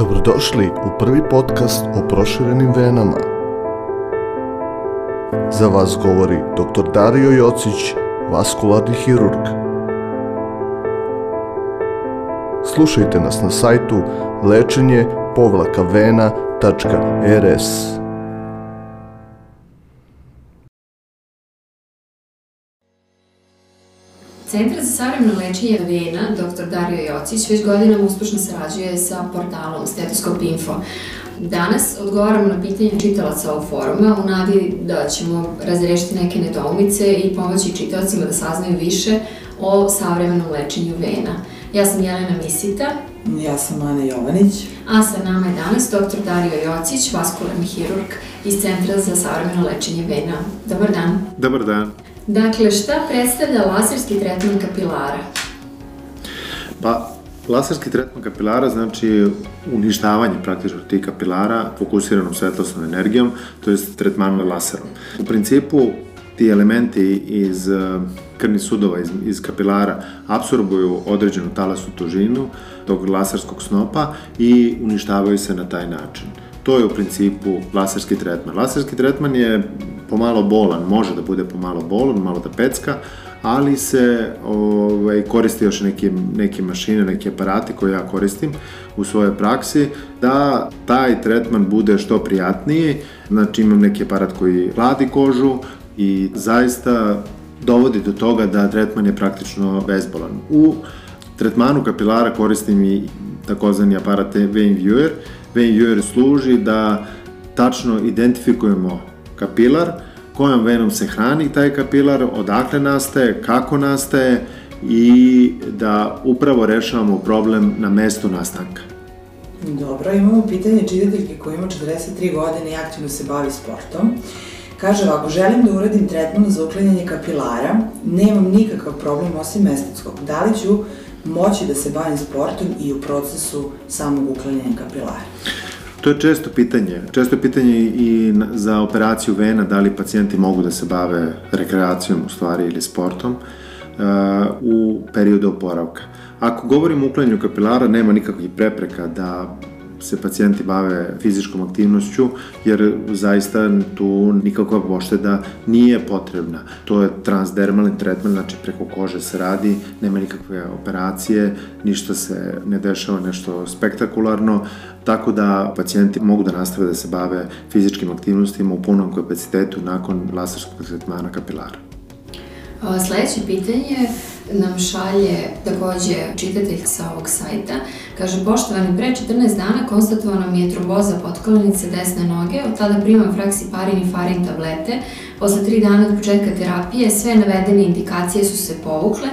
Dobrodošli u prvi podcast o proširenim venama. Za vas govori dr. Dario Jocić, vaskularni hirurg. Slušajte nas na sajtu lečenje povlaka Centar za savremeno lečenje vena, dr. Dario Jocić, već godinama uspešno sarađuje sa portalom Stetoskop Info. Danas odgovaramo na pitanje čitalaca ovog foruma u nadi da ćemo razrešiti neke nedoumice i pomoći čitalcima da saznaju više o savremenom lečenju vena. Ja sam Jelena Misita. Ja sam Ana Jovanić. A sa nama je danas dr. Dario Jocić, vaskularni hirurg iz Centra za savremeno lečenje vena. Dobar dan. Dobar dan. Dakle, šta predstavlja laserski tretman kapilara? Pa, laserski tretman kapilara znači uništavanje praktično tih kapilara fokusiranom svetlosnom energijom, to je tretmanom laserom. U principu, ti elementi iz eh, krvnih sudova, iz, iz kapilara, absorbuju određenu talasnu tužinu tog laserskog snopa i uništavaju se na taj način. To je u principu laserski tretman. Laserski tretman je pomalo bolan, može da bude pomalo bolan, malo da pecka, ali se ovaj, koristi još neke, neke mašine, neke aparate koje ja koristim u svojoj praksi, da taj tretman bude što prijatniji, znači imam neki aparat koji hladi kožu i zaista dovodi do toga da tretman je praktično bezbolan. U tretmanu kapilara koristim i takozvani aparat Vein Viewer. Viewer služi da tačno identifikujemo kapilar, kojom venom se hrani taj kapilar, odakle nastaje, kako nastaje i da upravo rešavamo problem na mestu nastanka. Dobro, imamo pitanje čitateljke koja ima 43 godine i aktivno se bavi sportom. Kaže ovako, želim da uradim tretman za uklanjanje kapilara, nemam nikakav problem osim estetskog. Da li ću moći da se bavim sportom i u procesu samog uklanjanja kapilara? To je često pitanje. Često je pitanje i za operaciju vena, da li pacijenti mogu da se bave rekreacijom u stvari ili sportom uh, u periodu oporavka. Ako govorimo o uklanjanju kapilara, nema nikakvih prepreka da se pacijenti bave fizičkom aktivnošću, jer zaista tu nikakva pošteda nije potrebna. To je transdermalni tretman, znači preko kože se radi, nema nikakve operacije, ništa se ne dešava nešto spektakularno, tako da pacijenti mogu da nastave da se bave fizičkim aktivnostima u punom kapacitetu nakon laserskog tretmana kapilara. Sledeće pitanje nam šalje takođe čitatelj sa ovog sajta. Kaže, poštovani, pre 14 dana konstatovana mi je tromboza potkolenice desne noge, od tada primam fraksiparin i farin tablete. Posle 3 dana od početka terapije sve navedene indikacije su se povukle,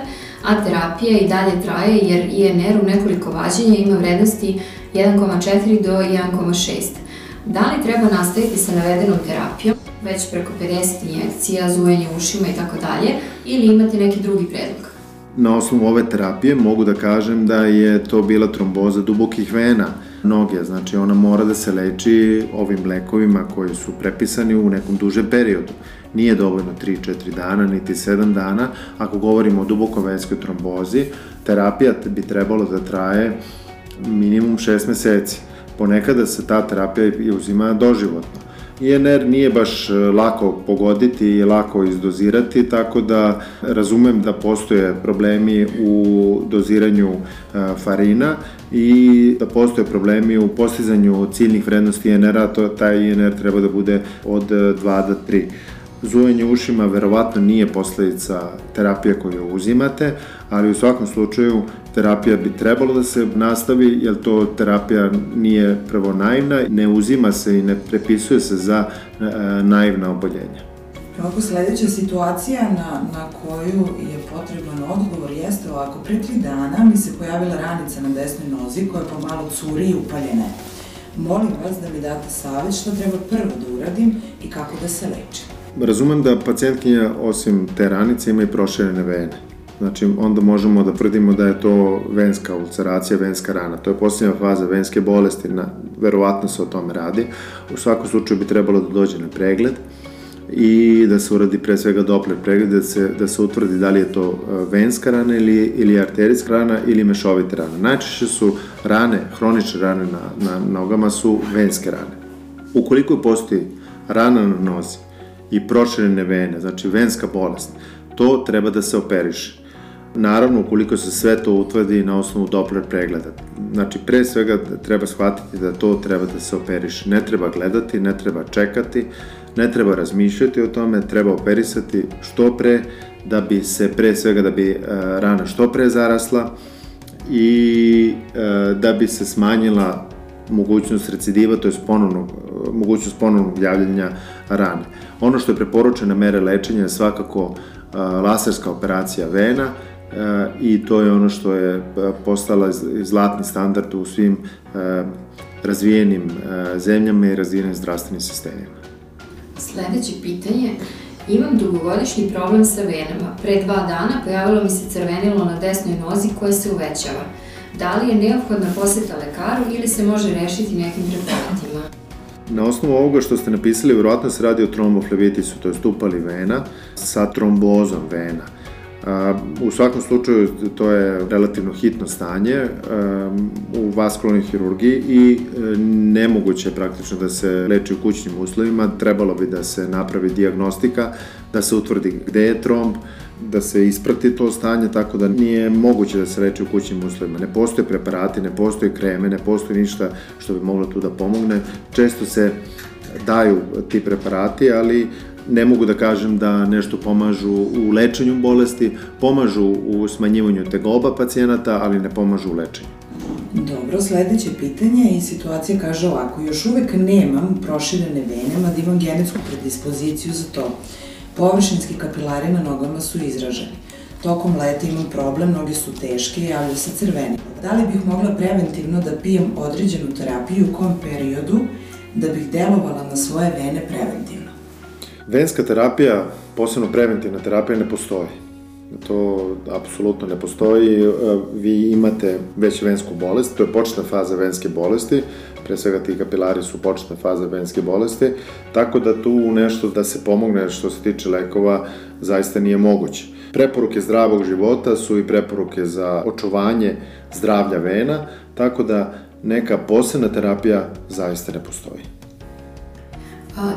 a terapija i dalje traje jer INR u nekoliko vađenja ima vrednosti 1,4 do 1,6. Da li treba nastaviti sa navedenom terapijom, već preko 50 injekcija, zujanje ušima i tako dalje, ili imate neki drugi predlog? Na osnovu ove terapije mogu da kažem da je to bila tromboza dubokih vena noge, znači ona mora da se leči ovim lekovima koji su prepisani u nekom dužem periodu. Nije dovoljno 3-4 dana, niti 7 dana. Ako govorimo o dubokovenskoj trombozi, terapija bi trebalo da traje minimum 6 meseci. Ponekada se ta terapija uzima doživotno. INR nije baš e, lako pogoditi i lako izdozirati, tako da razumem da postoje problemi u doziranju e, farina i da postoje problemi u postizanju ciljnih vrednosti INR-a, to taj INR treba da bude od 2 do 3. Zujanje ušima verovatno nije posledica terapije koju uzimate, ali u svakom slučaju terapija bi trebalo da se nastavi, jer to terapija nije prvo naivna, ne uzima se i ne prepisuje se za e, naivna oboljenja. Ovako sledeća situacija na, na koju je potreban odgovor jeste ovako, pre tri dana mi se pojavila ranica na desnoj nozi koja pomalo curi i upaljena Molim vas da mi date savjet šta treba prvo da uradim i kako da se lečim. Razumem da pacijentkinja osim te ranice ima i proširene vene. Znači, onda možemo da tvrdimo da je to venska ulceracija, venska rana. To je posljednja faza venske bolesti, na, verovatno se o tome radi. U svakom slučaju bi trebalo da dođe na pregled. i da se uradi pre svega Doppler pregled, da se, da se utvrdi da li je to e, venska rana ili, ili arterijska rana ili mešovite rane. Najčešće su rane, hronične rane na, na nogama su venske rane. Ukoliko postoji rana na nozi i proširene vene, znači venska bolest, to treba da se operiše. Naravno, ukoliko se sve to utvrdi na osnovu Doppler pregleda. Znači, pre svega treba shvatiti da to treba da se operiše. Ne treba gledati, ne treba čekati, ne treba razmišljati o tome, treba operisati što pre, da bi se pre svega da bi e, rana što pre zarasla i e, da bi se smanjila mogućnost recidiva, to je ponovnog, mogućnost ponovnog javljanja rane. Ono što je preporučena mere lečenja je svakako e, laserska operacija vena, i to je ono što je postala zlatni standard u svim razvijenim zemljama i razvijenim zdravstvenim sistemima. Sledeće pitanje. Imam dugogodišnji problem sa venama. Pre dva dana pojavilo mi se crvenilo na desnoj nozi koje se uvećava. Da li je neophodna poseta lekaru ili se može rešiti nekim preparatima? Na osnovu ovoga što ste napisali, vjerojatno se radi o tromboflebitisu, to je stupali vena sa trombozom vena. U svakom slučaju to je relativno hitno stanje u vaskularnoj hirurgiji i e, nemoguće je praktično da se leči u kućnim uslovima, trebalo bi da se napravi diagnostika, da se utvrdi gde je tromb, da se isprati to stanje, tako da nije moguće da se leči u kućnim uslovima. Ne postoje preparati, ne postoje kreme, ne postoji ništa što bi moglo tu da pomogne. Često se daju ti preparati, ali ne mogu da kažem da nešto pomažu u lečenju bolesti, pomažu u smanjivanju tegoba pacijenata, ali ne pomažu u lečenju. Dobro, sledeće pitanje i situacija kaže ovako, još uvek nemam proširene vene, mada imam genetsku predispoziciju za to. Površinski kapilari na nogama su izraženi. Tokom leta imam problem, noge su teške i javlja se crveni. Da li bih mogla preventivno da pijem određenu terapiju u kom periodu da bih delovala na svoje vene preventivno? Venska terapija, posebno preventivna terapija, ne postoji. To apsolutno ne postoji. E, vi imate već vensku bolest, to je početna faza venske bolesti, pre svega ti kapilari su početna faza venske bolesti, tako da tu nešto da se pomogne što se tiče lekova zaista nije moguće. Preporuke zdravog života su i preporuke za očuvanje zdravlja vena, tako da neka posebna terapija zaista ne postoji.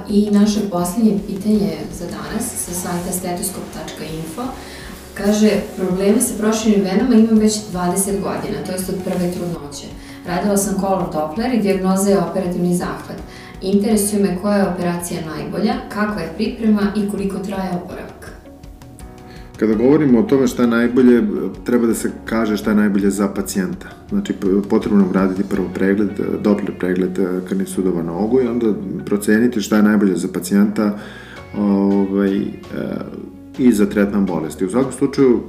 I naše poslednje pitanje za danas sa sajta stetoskop.info kaže probleme sa proširenim venama imam već 20 godina, to jest od prve trudnoće. Radila sam kolor Doppler i dijagnoza je operativni zahvat. Interesuje me koja je operacija najbolja, kakva je priprema i koliko traje oporavak. Kada govorimo o tome šta je najbolje, treba da se kaže šta je najbolje za pacijenta. Znači, potrebno je uraditi prvo pregled, Doppler pregled krvnih sudova na ogu i onda proceniti šta je najbolje za pacijenta ovaj, e, i za tretman bolesti. U svakom slučaju,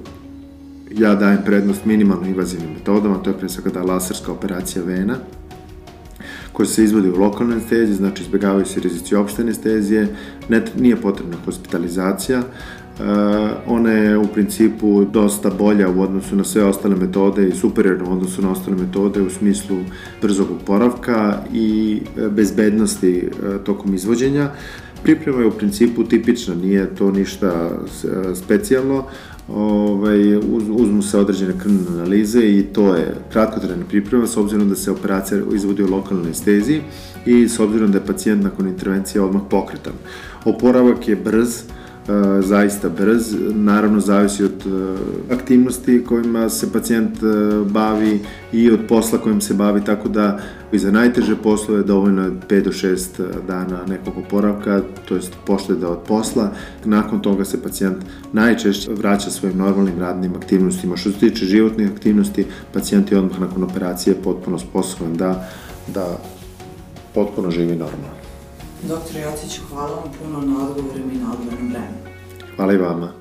ja dajem prednost minimalno invazivnim metodama, to je pre svega da laserska operacija vena, koja se izvodi u lokalnoj anesteziji, znači izbjegavaju se rizici opšte anestezije, ne, nije potrebna hospitalizacija, ona je u principu dosta bolja u odnosu na sve ostale metode i superiorna u odnosu na ostale metode u smislu brzog oporavka i e, bezbednosti e, tokom izvođenja. Priprema je u principu tipična, nije to ništa specijalno, ovaj, uz, uzmu se određene krvne analize i to je kratkotrajna priprema s obzirom da se operacija izvodi u lokalnoj anesteziji i s obzirom da je pacijent nakon intervencije odmah pokretan. Oporavak je brz, E, zaista brz, naravno zavisi od e, aktivnosti kojima se pacijent e, bavi i od posla kojim se bavi, tako da i za najteže poslove dovoljno je 5 do 6 dana nekog oporavka, to jest pošteda od posla. Nakon toga se pacijent najčešće vraća svojim normalnim radnim aktivnostima. Što se tiče životnih aktivnosti, pacijent je odmah nakon operacije potpuno sposoban da, da potpuno živi normalno. Doktor Jocić, hvala vam puno na odgovorima i na odgovornom vremenu. Hvala i vama.